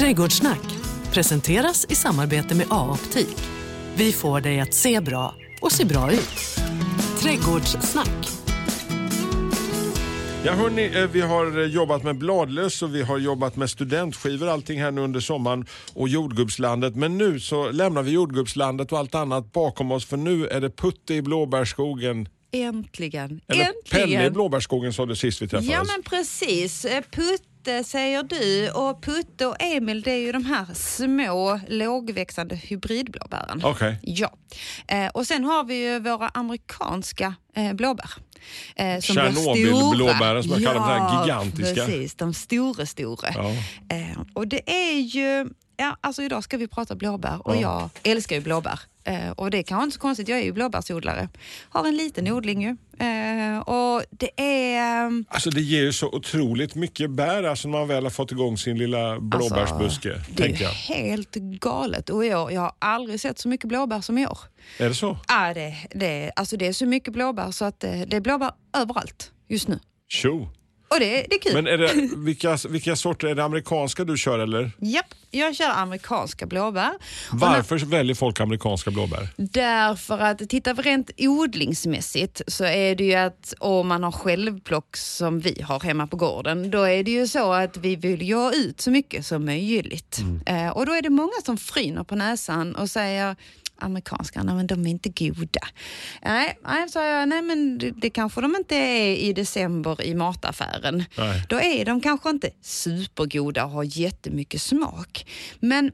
Trädgårdssnack presenteras i samarbete med A-optik. Vi får dig att se bra och se bra ut. Trädgårdssnack. Ja, hörni, eh, vi har eh, jobbat med bladlöss och vi har jobbat med studentskivor allting här nu under sommaren och jordgubbslandet. Men nu så lämnar vi jordgubbslandet och allt annat bakom oss för nu är det putte i blåbärsskogen. Äntligen! Eller Äntligen! Pelle i blåbärsskogen sa du sist vi träffades. Ja men precis. Eh, Putte säger du och Putte och Emil det är ju de här små lågväxande hybridblåbären. Okej. Ja. Eh, och sen har vi ju våra amerikanska eh, blåbär. Eh, som Tjernobylblåbären som jag kallar för de här Ja, gigantiska. precis. De stora, stora. Ja. Eh, och det är ju, ja, alltså idag ska vi prata blåbär och Ja. jag älskar ju blåbär. Eh, och det är kanske inte så konstigt, jag är ju blåbärsodlare. Har en liten odling ju. Eh, och det är... ehm, Alltså det ger ju så otroligt mycket bär alltså när man väl har fått igång sin lilla blåbärsbuske. Alltså, det är ju jag. helt galet. Och år, jag har aldrig sett så mycket blåbär som i år. Är det så? Ah, det, det, alltså det är så mycket blåbär så att det, det är blåbär överallt just nu. Tjo! Och det, det är kul. Men är det, vilka, vilka sorter, är det amerikanska du kör eller? Japp, jag kör amerikanska blåbär. Och när- Varför väljer folk amerikanska blåbär? Därför att tittar vi rent odlingsmässigt så är det ju att om man har självplock som vi har hemma på gården, då är det ju så att vi vill ha ut så mycket som möjligt. Eh, och då är det många som fryner på näsan och säger amerikanska, nej men de är inte goda. Nej, nej sa jag, nej men det, det kanske de inte är i december i mataffären. Nej. Då är de kanske inte supergoda och har jättemycket smak. Men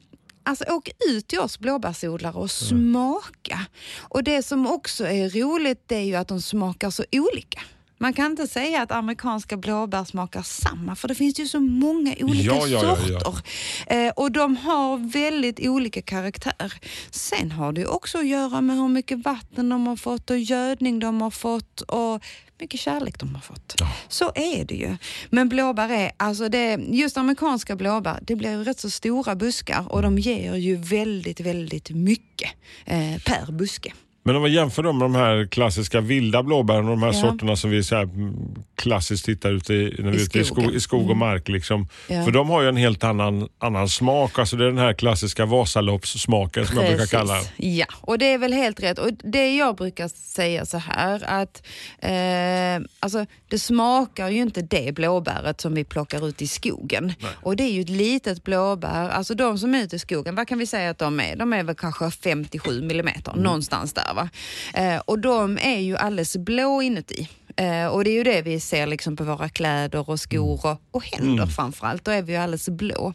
Alltså åk ut till oss blåbärsodlare och smaka. Och det som också är roligt det är ju att de smakar så olika. Man kan inte säga att amerikanska blåbär smakar samma för det finns ju så många olika Ja, ja, ja, ja. sorter. Eh, och de har väldigt olika karaktär. Sen har det också att göra med hur mycket vatten de har fått och gödning de har fått och mycket kärlek de har fått. Så är det ju. Men blåbär är, alltså det, just amerikanska blåbär, det blir ju rätt så stora buskar och de ger ju väldigt, väldigt mycket eh, per buske. Men om man jämför dem med de här klassiska vilda blåbären och de här Ja. sorterna som vi så här mm, klassiskt hittar ute i, när vi I ute i, skog, i skog och mark. Liksom. Ja. För de har ju en helt annan, annan smak. Alltså det är den här klassiska Vasaloppssmaken som jag brukar kalla Ja, och det är väl helt rätt. Och det jag brukar säga så här att eh, alltså, det smakar ju inte det blåbäret som vi plockar ut i skogen. Och det är ju ett litet blåbär. Alltså de som är ute i skogen, vad kan vi säga att de är? De är väl kanske 57 millimeter, någonstans där va. Eh, och de är ju alldeles blå inuti. Eh, och det är ju det vi ser liksom på våra kläder och skor och, och händer framförallt. Då är vi ju alldeles blå.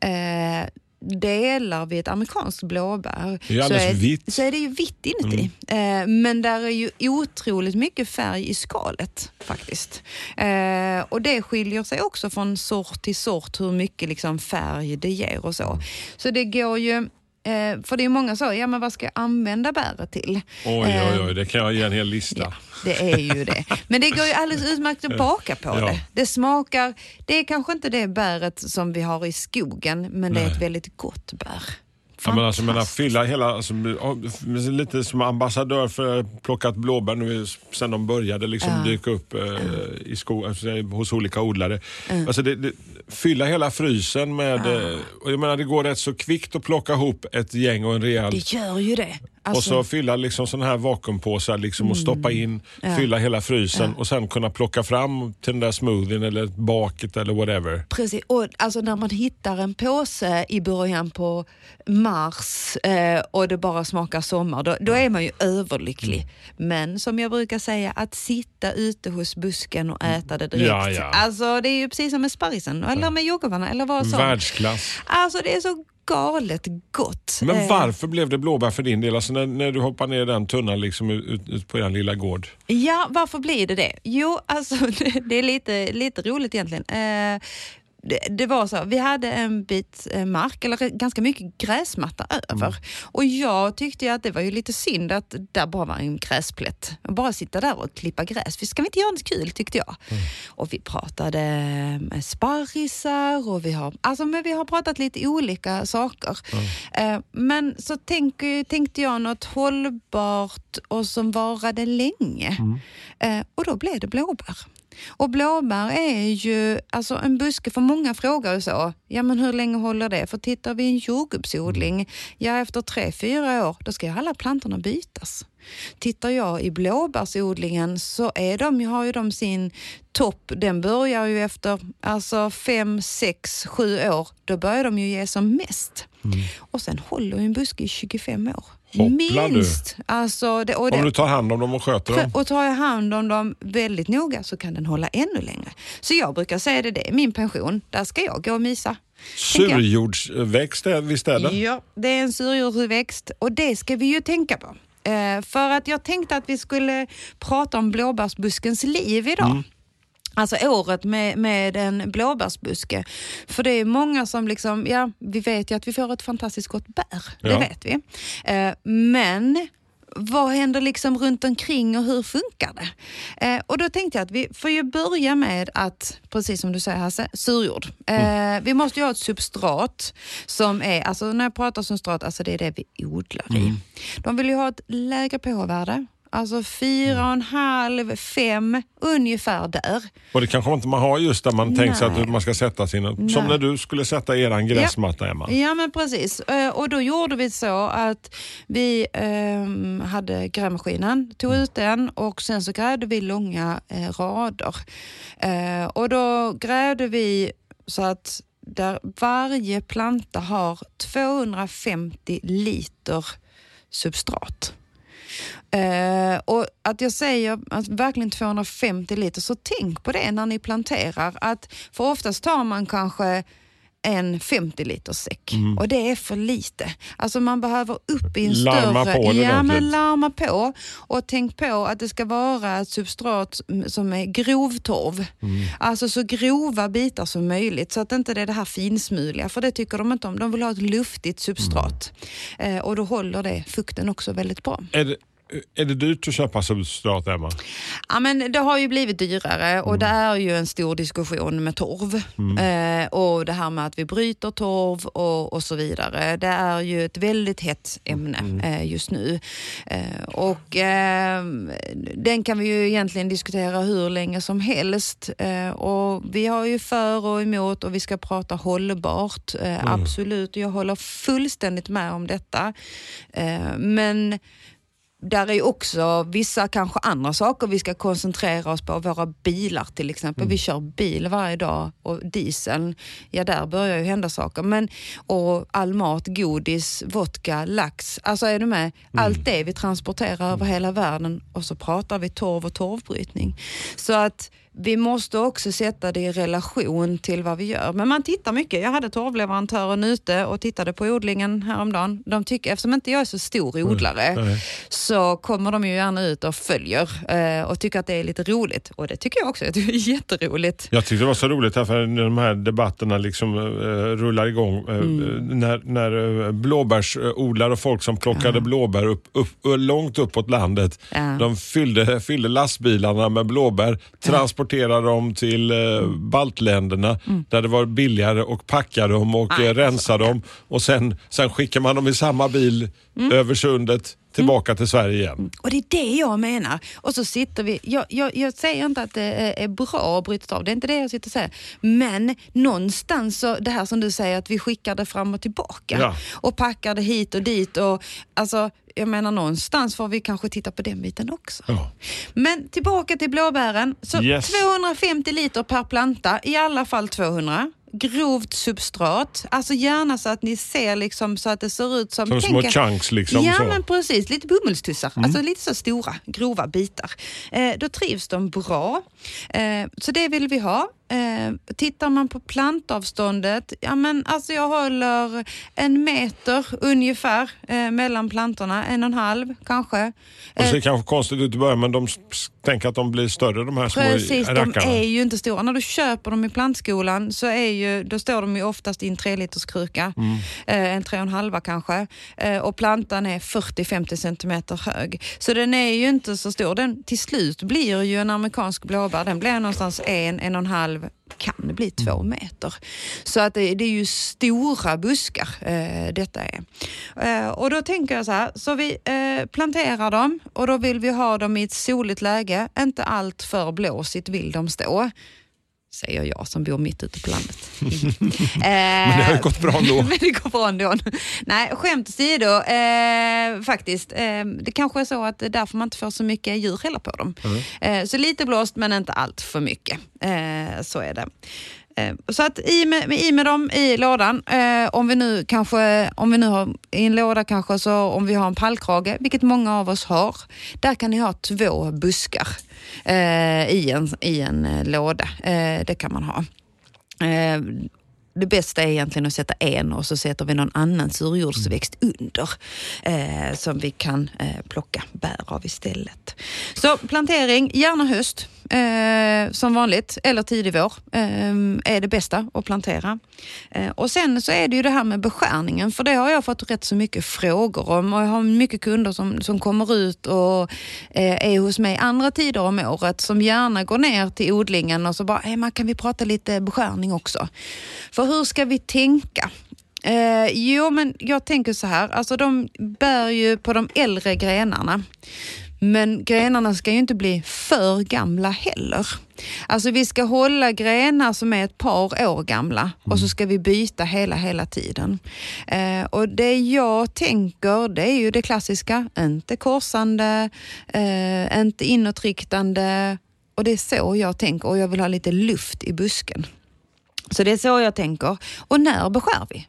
Eh, delar vi ett amerikanskt blåbär så, är, vitt. så är det ju vitt inuti. Eh, men där är ju otroligt mycket färg i skalet faktiskt. Eh, och det skiljer sig också från sort till sort hur mycket liksom, färg det ger och så. Så det går ju Eh, för det är många så, ja men vad ska jag använda bäret till? Oj, Eh, oj, oj, det kan jag ge en hel lista. Ja, det är ju det. Men det går ju alldeles utmärkt att baka på Ja. det. Det smakar, det är kanske inte det bäret som vi har i skogen, men det är Nej. ett väldigt gott bär. Ja, men alltså, Fantastiskt. fylla hela, alltså, ja, lite som ambassadör för plockat blåbär nu sen de började liksom Ja. dyka upp eh, i sko, alltså, hos olika odlare. Alltså, det, det, fylla hela frysen med, eh, och jag menar det går rätt så kvickt att plocka ihop ett gäng och en rejäl Det gör ju det. Och Alltså, så fylla liksom sån här vakuumpåsar liksom och stoppa in, Ja. fylla hela frysen och sen kunna plocka fram till den där smoothien eller baket eller whatever. Precis, och alltså när man hittar en påse i början på mars eh, och det bara smakar sommar, då, då är man ju överlycklig. Mm. Men som jag brukar säga, att sitta ute hos busken och äta det direkt. Ja, ja. Alltså det är ju precis som med sparrisen eller med jordgubbarna eller vad som. Världsklass. Alltså det är så galet gott. Men Eh, varför blev det blåbär för din del? Alltså när, när du hoppar ner den tunnan liksom ut, ut, på er lilla gård. Ja, varför blir det det? Jo, alltså det, det är lite, lite roligt egentligen. Eh, det, det var så, vi hade en bit eh, mark, eller ganska mycket gräsmatta över. Och jag tyckte att det var ju lite synd att där bara var en gräsplätt. Bara sitta där och klippa gräs. För ska vi inte göra något kul tyckte jag. Och vi pratade sparrisar och vi har, alltså, men vi har pratat lite olika saker. Eh, men så tänker, tänkte jag något hållbart och som varade länge. Eh, och då blev det blåbär. Och blåbär är ju alltså en buske, för många frågar ju så, ja men hur länge håller det? För tittar vi i en jordgubbsodling, ja efter tre, fyra år, då ska ju alla plantorna bytas. Tittar jag i blåbärsodlingen så är de, har ju de sin topp, den börjar ju efter alltså fem, sex, sju år. Då börjar de ju ge som mest. Mm. Och sen håller ju en buske i 25 år. Hoppla Minst. du. Alltså, det, och det, Om du tar hand om dem och sköter dem. och tar jag hand om dem väldigt noga så kan den hålla ännu längre. Så jag brukar säga det, det är min pension. Där ska jag gå och mysa. Surjordsväxt visst är det? Ja, det är en surjordsväxt och det ska vi ju tänka på. Eh, för att jag tänkte att vi skulle prata om blåbärsbuskens liv idag. Mm. Alltså året med, med en blåbärsbuske. För det är många som liksom, ja vi vet ju att vi får ett fantastiskt gott bär. Det Ja. vet vi. Eh, men vad händer liksom runt omkring och hur funkar det? Eh, och då tänkte jag att vi får ju börja med att, precis som du säger Hasse, surjord. Eh, Vi måste ju ha ett substrat som är, alltså när jag pratar substrat, alltså det är det vi odlar i. De vill ju ha ett lägre pH-värde, alltså fyra och en halv, fem, ungefär där. Och det kanske inte man har just där man tänkt sig Nej. att man ska sätta sina... Som Nej. när du skulle sätta eran gräsmatta Emma. Ja men precis. Eh, Och då gjorde vi så att vi ehm, hade grävmaskinen, tog ut den och sen så grävde vi långa eh, rader. Eh, och då grävde vi så att där varje planta har 250 liter substrat. Eh, och att jag säger att verkligen 250 liter, så tänk på det när ni planterar. Att för oftast tar man kanske en 50 liters säck och det är för lite. Alltså man behöver upp i en Larma större... på ja, men larma på. Och tänk på att det ska vara ett substrat som är grovtorv. Alltså så grova bitar som möjligt så att inte det är det här finsmuliga, för det tycker de inte om. De vill ha ett luftigt substrat. Eh, och då håller det fukten också väldigt bra. Är, det, är det dyrt att köpa substrat Emma? Ja, men det har ju blivit dyrare och det är ju en stor diskussion med torv. Eh, och det här med att vi bryter torv och, och så vidare. Det är ju ett väldigt hett ämne eh, just nu. Eh, och eh, den kan vi ju egentligen diskutera hur länge som helst. Eh, och vi har ju för och emot och vi ska prata hållbart. Eh, Absolut, jag håller fullständigt med om detta. Eh, men där är ju också vissa kanske andra saker vi ska koncentrera oss på. Våra bilar till exempel. Vi kör bil varje dag och dieseln, ja där börjar ju hända saker. Men, och all mat, godis, vodka, lax. Alltså är du med? Allt det vi transporterar över hela världen och så pratar vi torv och torvbrytning. Så att vi måste också sätta det i relation till vad vi gör. Men man tittar mycket. Jag hade torvleverantören ute och tittade på odlingen häromdagen. De tycker, eftersom inte jag är så stor odlare Nej. så kommer de ju gärna ut och följer eh, och tycker att det är lite roligt. Och det tycker jag också. Jag tycker det är jätteroligt. Jag tyckte det var så roligt här för när de här debatterna liksom eh, rullar igång. eh, Mm. När, när eh, blåbärsodlare och folk som plockade blåbär upp, upp, långt uppåt landet. De fyllde, fyllde lastbilarna med blåbär, transporterade dem till eh, baltländerna Mm. där det var billigare och packa dem och eh, rensa dem. Och sen, sen skickar man dem i samma bil Mm. över sundet tillbaka till Sverige igen. Och det är det jag menar. Och så sitter vi, jag, jag, jag säger inte att det är, är bra att bryta av, det är inte det jag sitter och säger. Men någonstans, så, det här som du säger att vi skickar det fram och tillbaka Ja. och packar det hit och dit. Och, alltså, jag menar någonstans får vi kanske titta på den biten också. Ja. Men tillbaka till blåbären. Så Yes. 250 liter per planta, i alla fall 200. Grovt substrat, alltså gärna så att ni ser liksom så att det ser ut som... Som små tänk- chunks liksom. Ja så. men precis, lite bomullstussar. Alltså lite så stora, grova bitar. Eh, då trivs de bra. Eh, så det vill vi ha. Eh, tittar man på plantavståndet, ja men alltså jag håller en meter ungefär eh, mellan plantorna, en och en halv kanske. Det Eh, ser kanske konstigt ut i början men de tänker att de blir större de här små Precis, de rackarna. är ju inte stora. När du köper dem i plantskolan så är ju, då står de ju oftast i en 3 liters kruka, Mm. eh, en 3,5 kanske. Eh, och plantan är 40-50 centimeter hög. Så den är ju inte så stor. Den till slut blir ju en amerikansk blåbär, den blir någonstans en, en och en halv kan det bli två meter. Så att det, det är ju stora buskar eh, detta är. Eh, och då tänker jag så här, så vi eh, planterar dem och då vill vi ha dem i ett soligt läge, inte allt för blåsigt vill de stå säger jag som bor mitt ute på landet. men det har ju gått bra ändå. men det går bra ändå. Nej, skämt åsido, eh, faktiskt. Eh, det kanske är så att det är därför man inte får så mycket djur heller på dem. Mm. Eh, så lite blåst men inte allt för mycket. Eh, så är det. Eh, så att i med, i med dem i lådan, eh, om vi nu kanske, om vi nu har i en låda kanske så om vi har en pallkrage, vilket många av oss har, där kan ni ha två buskar eh, i, en, i en eh, låda. Eh, det kan man ha. Eh, det bästa är egentligen att sätta en och så sätter vi någon annan surjordsväxt under eh, som vi kan eh, plocka bär av istället. Så plantering, gärna höst eh, som vanligt, eller tidig vår eh, är det bästa att plantera. Eh, och sen så är det ju det här med beskärningen, för det har jag fått rätt så mycket frågor om och jag har mycket kunder som, som kommer ut och eh, är hos mig andra tider om året som gärna går ner till odlingen och så bara, hey, kan vi prata lite beskärning också? För hur ska vi tänka? Eh, jo, men jag tänker så här, alltså de bär ju på de äldre grenarna. Men grenarna ska ju inte bli för gamla heller. Alltså vi ska hålla grenar som är ett par år gamla och så ska vi byta hela, hela tiden. Eh, och det jag tänker, det är ju det klassiska, inte korsande, eh, inte inåtriktande och det är så jag tänker och jag vill ha lite luft i busken. Så det är så jag tänker. Och när beskär vi?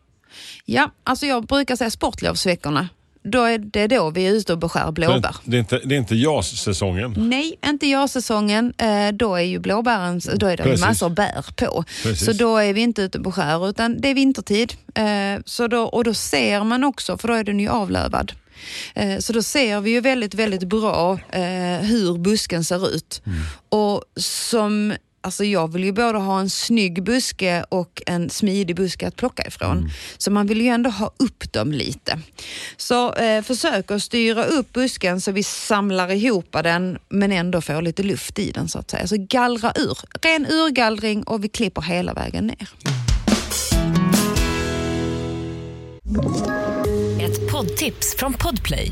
Ja, alltså jag brukar säga sportlovsveckorna då är det då vi är ute och beskär blåbär. Det är inte, det är inte JAS-säsongen? Nej, inte JAS-säsongen. Eh, då är ju blåbären, då är det Precis. massor bär på. Precis. Så då är vi inte ute och beskär utan det är vintertid. Eh, så då, och då ser man också, för då är den ju avlövad. Eh, så då ser vi ju väldigt, väldigt bra hur busken ser ut. Mm. Och som Alltså jag vill ju både ha en snygg buske och en smidig buske att plocka ifrån. Mm. Så man vill ju ändå ha upp dem lite. Så eh, försök att styra upp busken så vi samlar ihop den men ändå får lite luft i den så att säga. Så gallra ur. Ren urgallring och vi klipper hela vägen ner. Ett poddtips från Podplay.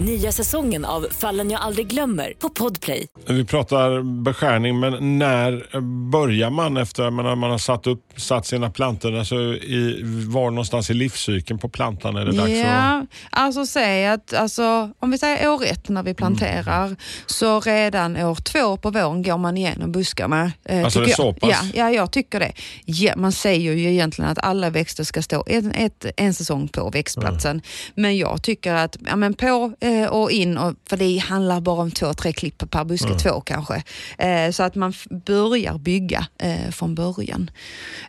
Nya säsongen av Fallen jag aldrig glömmer på Podplay. Vi pratar beskärning, men när börjar man efter att man har satt, upp, satt sina plantor? Alltså i, var någonstans i livscykeln på plantan är det dags ja, att... Alltså säg att, alltså, om vi säger år ett när vi planterar, mm. så redan år två på våren går man igenom buskarna. Eh, alltså det är så pass? Ja, ja, jag tycker det. Ja, man säger ju egentligen att alla växter ska stå en, ett, en säsong på växtplatsen, mm. men jag tycker att ja, men på eh, och in, och, för det handlar bara om två, tre klipp per buske, mm. två kanske. Eh, så att man börjar bygga eh, från början.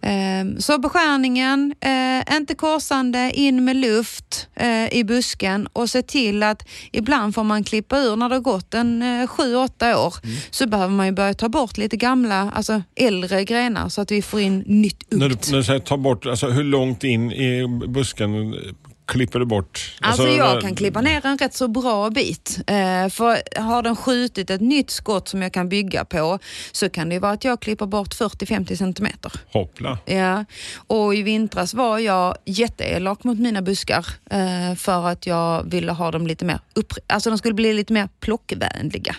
Eh, så beskärningen, eh, inte korsande, in med luft eh, i busken och se till att ibland får man klippa ur när det har gått en eh, sju, åtta år. Mm. Så behöver man ju börja ta bort lite gamla, alltså äldre grenar så att vi får in nytt ukt. När du, när du säger ta bort, alltså hur långt in i busken klipper du bort? Alltså, alltså jag kan klippa ner en rätt så bra bit. Eh, för har den skjutit ett nytt skott som jag kan bygga på så kan det vara att jag klipper bort 40-50 centimeter. Hoppla. Ja, och i vintras var jag jätteelak mot mina buskar eh, för att jag ville ha dem lite mer upp, alltså de skulle bli lite mer plockvänliga.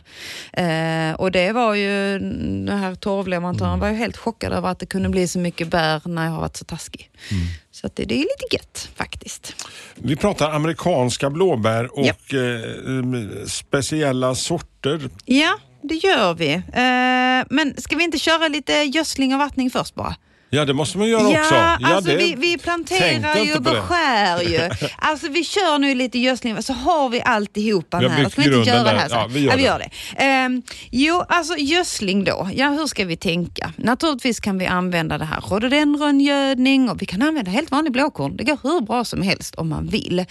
Eh, och det var ju, den här torvleverantören mm. var ju helt chockad över att det kunde bli så mycket bär när jag har varit så taskig. Mm. Så det, det är lite gött faktiskt. Vi pratar amerikanska blåbär och ja. eh, speciella sorter. Ja, det gör vi. Eh, men ska vi inte köra lite gödsling och vattning först bara? Ja, det måste man göra ja, också. Ja, alltså vi, vi planterar ju och beskär ju. Alltså vi kör nu lite gödsling så har vi alltihopa här. Då ska vi inte göra det här Ja, vi gör, ja, vi gör det. det. Um, jo, alltså gödsling då. Ja, hur ska vi tänka? Naturligtvis kan vi använda det här rhododendrongödning och vi kan använda helt vanlig blåkorn. Det går hur bra som helst om man vill.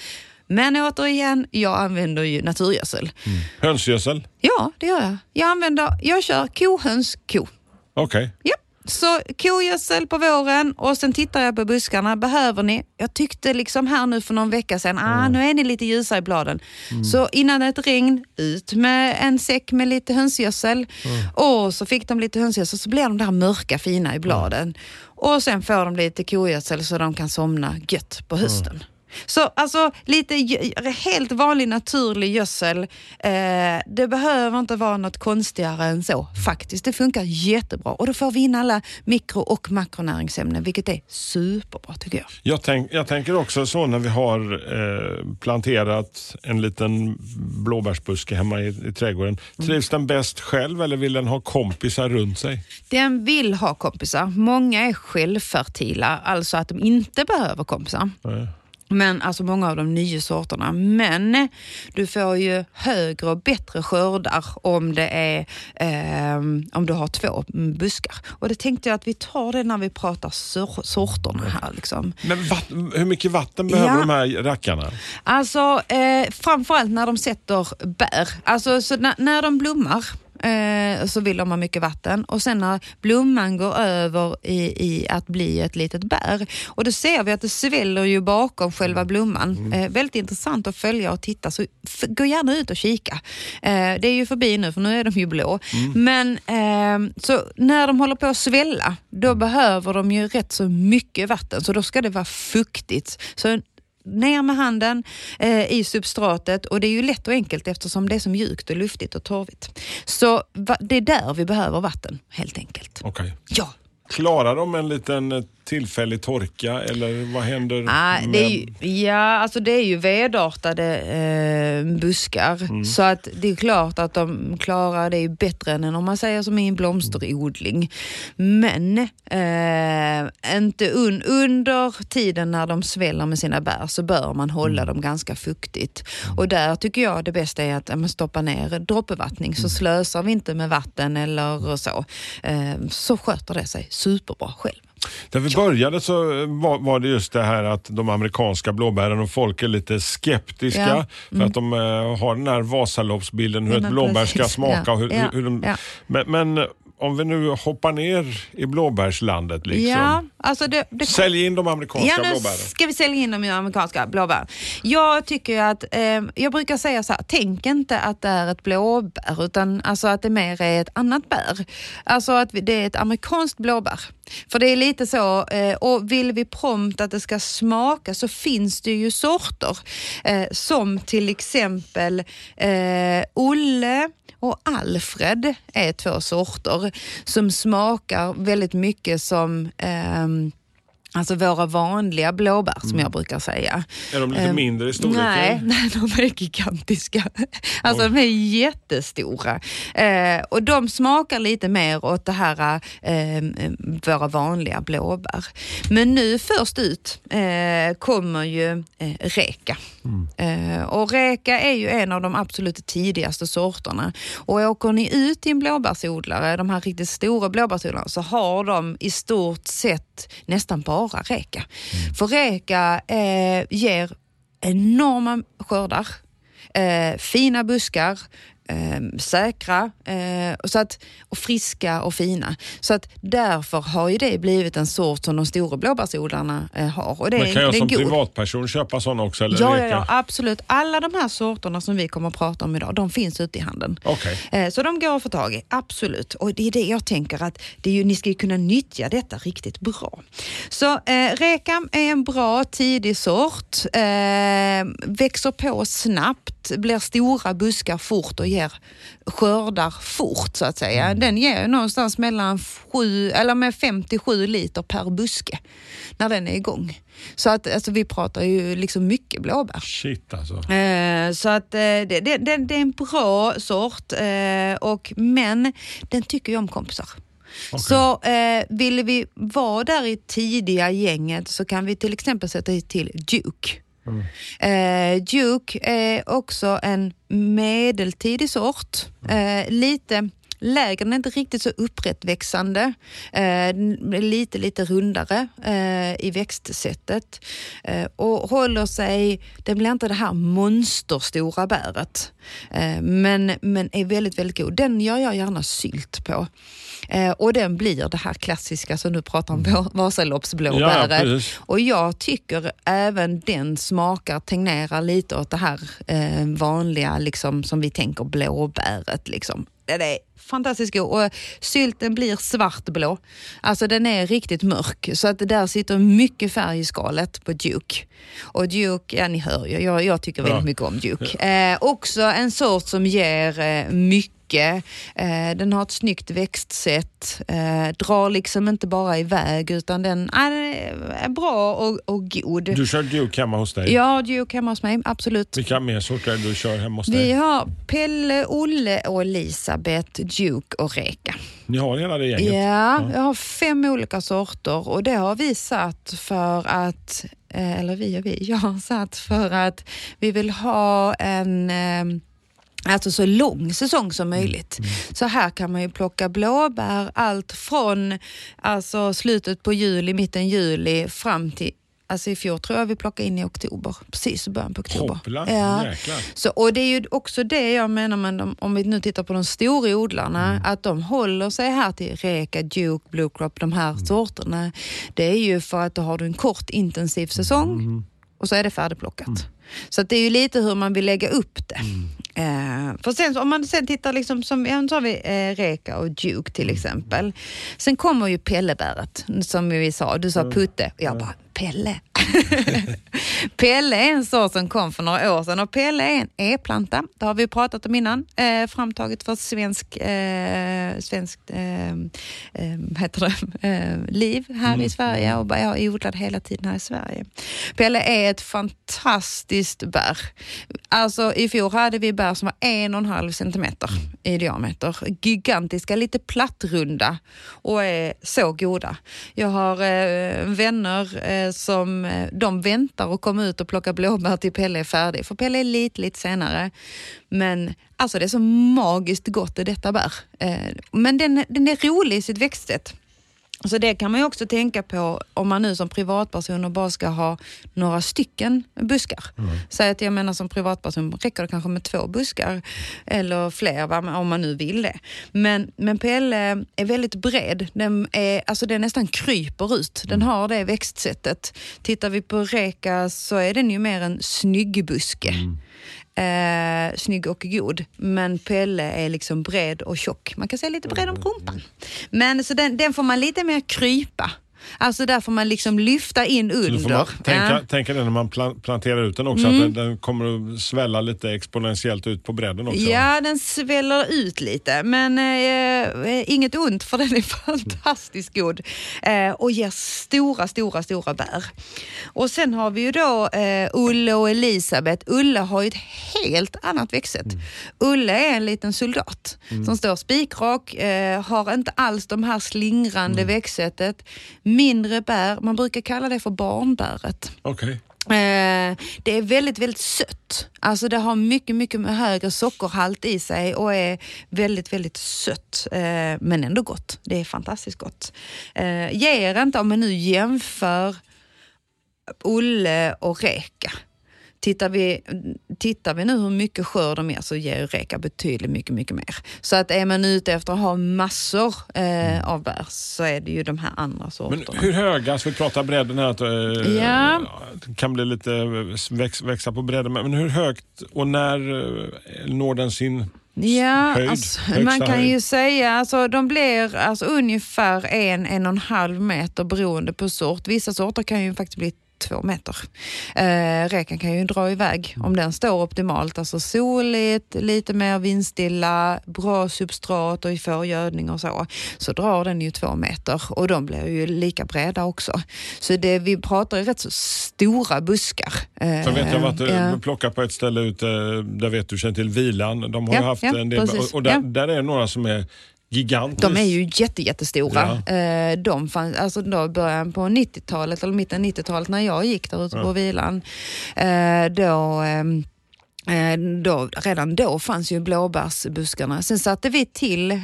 Men återigen, jag använder ju naturgödsel. Hönsgödsel? Ja, det gör jag. Jag använder, jag kör kohöns ko. Okej. Ja. Så kogödsel på våren och sen tittar jag på buskarna. Behöver ni? Jag tyckte liksom här nu för någon vecka sedan, ah, nu är ni lite ljusa i bladen. Så innan ett regn, ut med en säck med lite hönsgödsel. Och så fick de lite hönsgödsel så blir de där mörka fina i bladen. Och sen får de lite kogödsel så de kan somna gött på hösten. Så alltså lite helt vanlig naturlig gödsel. Eh, det behöver inte vara något konstigare än så faktiskt. Det funkar jättebra och då får vi in alla mikro och makronäringsämnen vilket är superbra tycker jag. Jag, tänk, jag tänker också så när vi har eh, planterat en liten blåbärsbuske hemma i, i trädgården. Trivs den bäst själv eller vill den ha kompisar runt sig? Den vill ha kompisar. Många är självfertila, alltså att de inte behöver kompisar. Nej. Men alltså många av de nya sorterna. Men du får ju högre och bättre skördar om det är ehm, om du har två buskar. Och det tänkte jag att vi tar det när vi pratar sor- sorterna här. Liksom. Men vatten, hur mycket vatten behöver Ja. de här rackarna? Alltså eh, framförallt när de sätter bär. Alltså så när, när de blommar eh, så vill de ha mycket vatten och sen när blomman går över i, i att bli ett litet bär och då ser vi att det sväller ju bakom själva blomman. Eh, väldigt intressant att följa och titta så gå gärna ut och kika. Eh, det är ju förbi nu för nu är de ju blå. Men eh, så när de håller på att svälla då behöver de ju rätt så mycket vatten så då ska det vara fuktigt. Så ner med handen eh, i substratet och det är ju lätt och enkelt eftersom det är så mjukt och luftigt och torrigt. Så va, det är där vi behöver vatten helt enkelt. Okej. Ja. Klarar de en liten eh, tillfällig torka eller vad händer? Ah, med... det är ju, ja, alltså det är ju vedartade eh, buskar så att det är klart att de klarar det bättre än om man säger som i en blomsterodling. Men eh, inte un, under tiden när de sväller med sina bär så bör man hålla dem ganska fuktigt. Och där tycker jag det bästa är att ja, man stoppar ner droppbevattning så slösar vi inte med vatten eller så. Eh, så sköter det sig superbra själv. Där vi började så var, var det just det här att de amerikanska blåbären och folk är lite skeptiska Ja. Mm. för att de eh, har den här Vasaloppsbilden hur ett blåbär ska smaka. Och hur, hur de, men, men om vi nu hoppar ner i blåbärslandet liksom. Ja, alltså det, det Sälj in de amerikanska Ja, nu blåbären. ska vi sälja in dem i amerikanska blåbär. Jag tycker att, eh, jag brukar säga så här, tänk inte att det är ett blåbär utan alltså att det mer är ett annat bär. Alltså att det är ett amerikanskt blåbär. För det är lite så, eh, och vill vi prompt att det ska smaka så finns det ju sorter eh, som till exempel eh, Olle och Alfred är två sorter som smakar väldigt mycket som eh, Alltså våra vanliga blåbär som jag brukar säga. Är de lite Ehm, mindre i storleken? Nej, nej, de är gigantiska. Alltså de är jättestora. Eh, och de smakar lite mer åt det här eh, våra vanliga blåbär. Men nu först ut eh, kommer ju eh, reka. Eh, och reka är ju en av de absolut tidigaste sorterna. Och åker ni ut till en blåbärsodlare, de här riktigt stora blåbärsodlarna, så har de i stort sett nästan bara reka. För reka eh, ger enorma skördar, eh, fina buskar, eh, säkra eh, och, så att, och friska och fina. Så att därför har ju det blivit en sort som de stora blåbärsodlarna eh, har. Och det, Men kan jag är som god. privatperson köpa sådana också? Eller Ja, ja, ja, absolut. Alla de här sorterna som vi kommer att prata om idag, de finns ute i handeln. Okej. Eh, Så de går att få tag i, absolut. Och det är det jag tänker att det är ju, ni ska ju kunna nyttja detta riktigt bra. Så eh, rekam är en bra tidig sort, eh, växer på snabbt, blir stora buskar fort och ger skördar fort så att säga. Den ger någonstans mellan sju, eller med 57 liter per buske när den är igång. Så att alltså, vi pratar ju liksom mycket blåbär. Shit alltså. Eh, så att eh, det, det, det, det är en bra sort, eh, och, men den tycker ju om kompisar. Så eh, vill vi vara där i tidiga gänget så kan vi till exempel sätta till Duke. Eh, Duke är också en medeltidig sort. Eh, lite lägre, den är inte riktigt så upprättväxande. Eh, lite, lite rundare eh, i växtsättet eh, och håller sig, den blir inte det här monsterstora bäret. Eh, men, men är väldigt, väldigt god. Den gör jag gärna sylt på. Eh, och den blir det här klassiska som du pratar om, mm. Vasaloppsblåbäret. Ja, ja, och jag tycker även den smakar, tegnerar lite åt det här eh, vanliga liksom, som vi tänker blåbäret. Liksom. Det är fantastiskt god och sylten blir svartblå. Alltså den är riktigt mörk så att där sitter mycket färg i skalet på Duke. Och Duke, ja ni hör ju, jag, jag tycker väldigt ja. mycket om Duke. Eh, också en sort som ger eh, mycket mycket. Eh, den har ett snyggt växtsätt, eh, drar liksom inte bara iväg utan den är bra och, och god. Du kör Duke hemma hos dig? Ja, Duke hemma hos mig, absolut. Vilka mer sorter du kör hemma hos dig? Vi har Pelle, Olle och Elisabeth, Duke och Reka. Ni har hela det gänget? Ja, ja, jag har fem olika sorter och det har vi satt för att, eh, eller vi och vi, jag har satt för att vi vill ha en Alltså så lång säsong som möjligt. Mm. Så här kan man ju plocka blåbär allt från alltså slutet på juli, mitten juli fram till Alltså i fjol tror jag vi plockade in i oktober, precis i början på oktober. Hoppla, ja. Så, och det är ju också det jag menar med de, om vi nu tittar på de stora odlarna, mm. att de håller sig här till Reka, Duke, Blue Crop, de här mm. sorterna. Det är ju för att då har du en kort intensiv säsong mm. och så är det färdigplockat. Mm. Så det är ju lite hur man vill lägga upp det. Mm. Eh, för sen, om man sen tittar, liksom, som, ja, så har vi eh, Reka och Duke till mm. exempel. Sen kommer ju Pellebäret, som vi sa. Du sa Putte och jag bara, Pelle. Pelle är en sort som kom för några år sedan och Pelle är en e-planta. Det har vi pratat om innan. Eh, framtaget för svensk, eh, svenskt eh, eh, heter det, eh, liv här mm. i Sverige och jag har odlat hela tiden här i Sverige. Pelle är ett fantastiskt bär. Alltså i fjol hade vi bär som var en och en halv centimeter i diameter. Gigantiska, lite plattrunda och är så goda. Jag har eh, vänner som Eh, de väntar och kommer ut och plockar blåbär till Pelle är färdig. För Pelle är lite, lite senare. Men alltså det är så magiskt gott det detta bär. Eh, men den, den är rolig i sitt växtsätt. Så det kan man ju också tänka på om man nu som privatperson bara ska ha några stycken buskar. Mm. Säg att jag menar som privatperson räcker det kanske med två buskar eller fler om man nu vill det. Men, men Pelle är väldigt bred. Den, är, alltså den nästan kryper ut. Den mm. har det växtsättet. Tittar vi på Reka så är den ju mer en snygg buske. Mm eh, snygg och god. Men Pelle är liksom bred och tjock. Man kan säga lite bred om rumpan. Men så den, den får man lite mer krypa. Alltså där får man liksom lyfta in under. Så man tänka, ja. tänka det när man planterar ut den också, mm. att den, den, kommer att svälla lite exponentiellt ut på bredden också? Ja, den sväller ut lite, men eh, eh inget ont för den är fantastiskt god eh, och ger stora, stora, stora bär. Och sen har vi ju då eh, Ulle och Elisabeth. Ulle har ju ett helt annat växtsätt. Mm. Ulle är en liten soldat mm. som står spikrak, eh, har inte alls de här slingrande mm. växtsättet mindre bär. Man brukar kalla det för barnbäret. Okay. Eh, det är väldigt, väldigt sött. Alltså det har mycket, mycket högre sockerhalt i sig och är väldigt, väldigt sött. Eh, men ändå gott. Det är fantastiskt gott. Eh, ger inte, om man nu jämför Olle och Reka, Tittar vi, tittar vi nu hur mycket skörd de ger så ger Reka betydligt mycket, mycket mer. Så att är man ute efter att ha massor eh, av bär så är det ju de här andra sorterna. Men hur höga, ska vi prata bredden här, att eh, ja. det kan bli lite väx, växa på bredden, men hur högt och när eh, når den sin Ja, höjd, alltså, man kan höjd. ju säga alltså de blir alltså, ungefär en, en och en halv meter beroende på sort. Vissa sorter kan ju faktiskt bli två meter. Eh, räkan kan ju dra iväg om den står optimalt, alltså soligt, lite mer vindstilla, bra substrat och i förgödning och så, så drar den ju två meter och de blir ju lika breda också. Så det, vi pratar ju rätt så stora buskar. Eh, så vet jag varit ja. plockat på ett ställe ute, där vet du känner till Vilan, de har ja, haft ja, en del, och, och där, där är några som är Gigantisk. De är ju jätte, jättestora. Ja. Eh, de fanns, alltså då början på 90-talet, eller mitten 90-talet när jag gick där ute ja. på vilan, eh, då ehm, Eh, då, redan då fanns ju blåbärsbuskarna. Sen satte vi till, eh,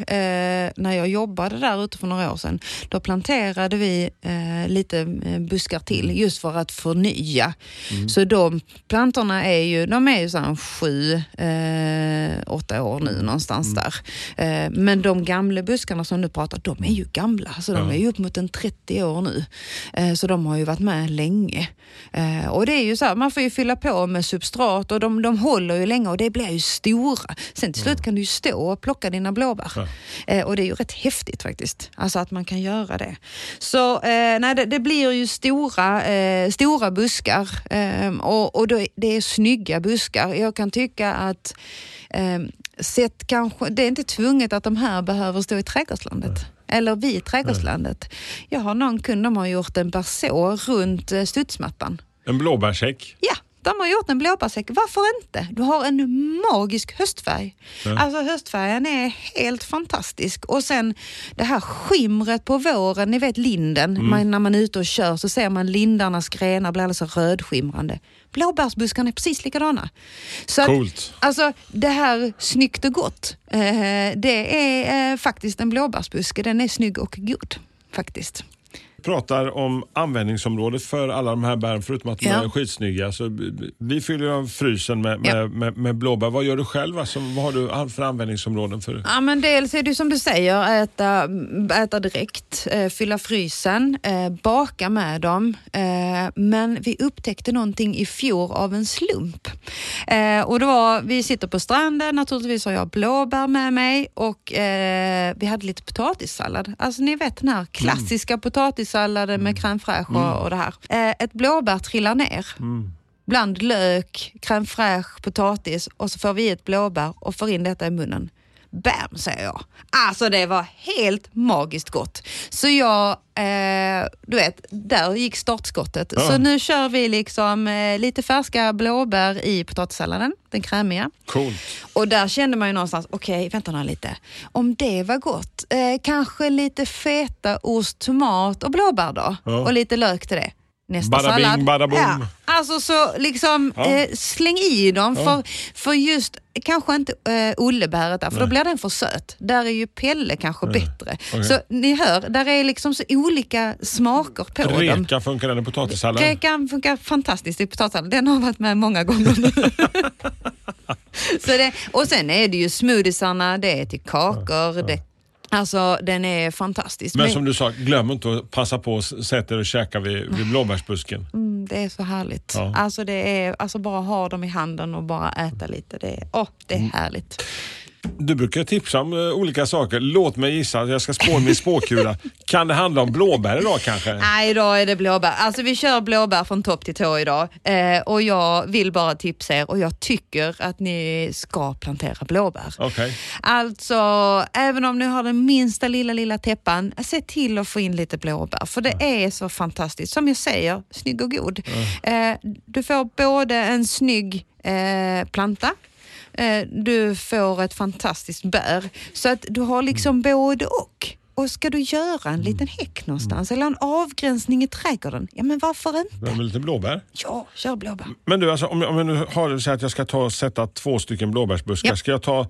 när jag jobbade där ute för några år sedan, då planterade vi eh, lite eh, buskar till just för att förnya. Så de plantorna är ju, de är ju så sju, eh, åtta år nu någonstans där. Eh, men de gamla buskarna som du pratar, de är ju gamla. Så de är ju upp mot en 30 år nu. Eh, så de har ju varit med länge. Eh, och det är ju så här, man får ju fylla på med substrat och de, de håller ju länge och det blir ju stora. Sen till slut kan du ju stå och plocka dina blåbär. Eh, och det är ju rätt häftigt faktiskt, alltså att man kan göra det. Så eh, nej, det, det blir ju stora, eh, stora buskar eh, och, och då, det är snygga buskar. Jag kan tycka att eh, sett kanske, det är inte tvunget att de här behöver stå i trädgårdslandet. Eller vid trädgårdslandet. Jag har någon kund, de har gjort en berså runt eh, studsmattan. En blåbärshäck. Ja, de har gjort en blåbärsäck. Varför inte? Du har en magisk höstfärg. Alltså höstfärgen är helt fantastisk. Och sen det här skimret på våren, ni vet linden, man, när man är ute och kör så ser man lindarnas grenar blir alldeles rödskimrande. Blåbärsbuskarna är precis likadana. Så Coolt. Att, alltså det här snyggt och gott, eh, det är eh, faktiskt en blåbärsbuske. Den är snygg och god faktiskt. Pratar om användningsområdet för alla de här bären förutom att de Ja. är skitsnygga. Så vi fyller av frysen med, med, Ja. med, med blåbär. Vad gör du själv? Alltså, vad har du för användningsområden? för? Ja, men dels är det som du säger, äta, äta direkt, eh, fylla frysen, eh, baka med dem. Eh, men vi upptäckte någonting i fjol av en slump. Och det var, vi sitter på stranden, naturligtvis har jag blåbär med mig och vi hade lite potatissallad. Alltså ni vet den här klassiska potatissalladen med crème fraîche och, och det här. Eh, ett blåbär trillar ner bland lök, crème fraîche, potatis och så får vi i ett blåbär och får in detta i munnen. Bam, säger jag. Alltså det var helt magiskt gott. Så jag, eh, du vet, där gick startskottet. Ja. Så nu kör vi liksom eh, lite färska blåbär i potatissalladen, den krämiga. Coolt. Och där kände man ju någonstans, okej, vänta nu lite. Om det var gott, eh, kanske lite fetaost, tomat och blåbär då? Ja. Och lite lök till det. Nästa Bada bing, sallad. bada boom. Ja. Alltså så liksom Ja. eh, släng i dem Ja. för, för just, kanske inte eh, ollebäret där, för då blir den för söt. Där är ju Pelle kanske bättre. Okej. Så ni hör, där är liksom så olika smaker på dem. Reka funkar den i potatissallad? Rekan funkar fantastiskt i potatissallad. Den har varit med många gånger nu. Så det, och sen är det ju smoothiesarna, det är till kakor. Det, alltså den är fantastisk. Men som du sa, glöm inte att passa på att sätta er och käka vid, vid blåbärsbusken. Mm, det är så härligt. Ja. Alltså, det är, alltså bara ha dem i handen och bara äta lite. Det är, åh, det är Mm. härligt. Du brukar tipsa om eh, olika saker. Låt mig gissa, jag ska spå min spåkula. kan det handla om blåbär idag kanske? Nej, idag är det blåbär. Alltså vi kör blåbär från topp till tå idag. Eh, och jag vill bara tipsa er och jag tycker att ni ska plantera blåbär. Okej. Alltså, även om ni har den minsta lilla, lilla täppan, se till att få in lite blåbär. För det är så fantastiskt. Som jag säger, snygg och god. Eh, du får både en snygg eh, planta, du får ett fantastiskt bär. Så att du har liksom både och. Och ska du göra en liten häck någonstans eller en avgränsning i trädgården, ja men varför inte? Med lite blåbär. Ja, kör blåbär. Men du, alltså, om, jag, om jag nu har så att jag ska ta och sätta två stycken blåbärsbuskar. Ja. Ska jag ta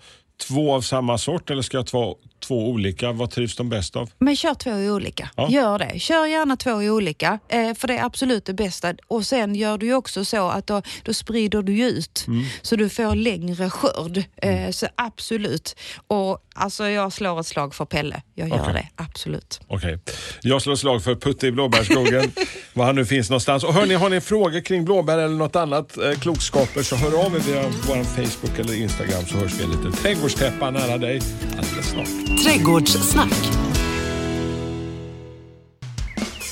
två av samma sort eller ska jag ta två olika? Vad trivs de bäst av? Men kör två i olika. Ja. Gör det. Kör gärna två i olika, eh, för det är absolut det bästa. Och sen gör du också så att då, då sprider du ut, Mm. så du får längre skörd. Eh, så absolut. Och alltså jag slår ett slag för Pelle. Jag gör Okej. det, absolut. Okej. Jag slår slag för Putte i blåbärsskogen, var han nu finns någonstans. Och hörni, har ni frågor kring blåbär eller något annat eh, klokskaper så hör av er via vår Facebook eller Instagram så hörs vi en liten trädgårdstäppa nära dig alldeles snart. Trädgårdssnack.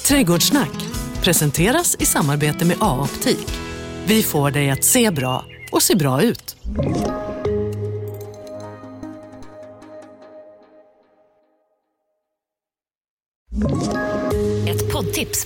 Trädgårdssnack presenteras i samarbete med A-optik. Vi får dig att se bra och se bra ut.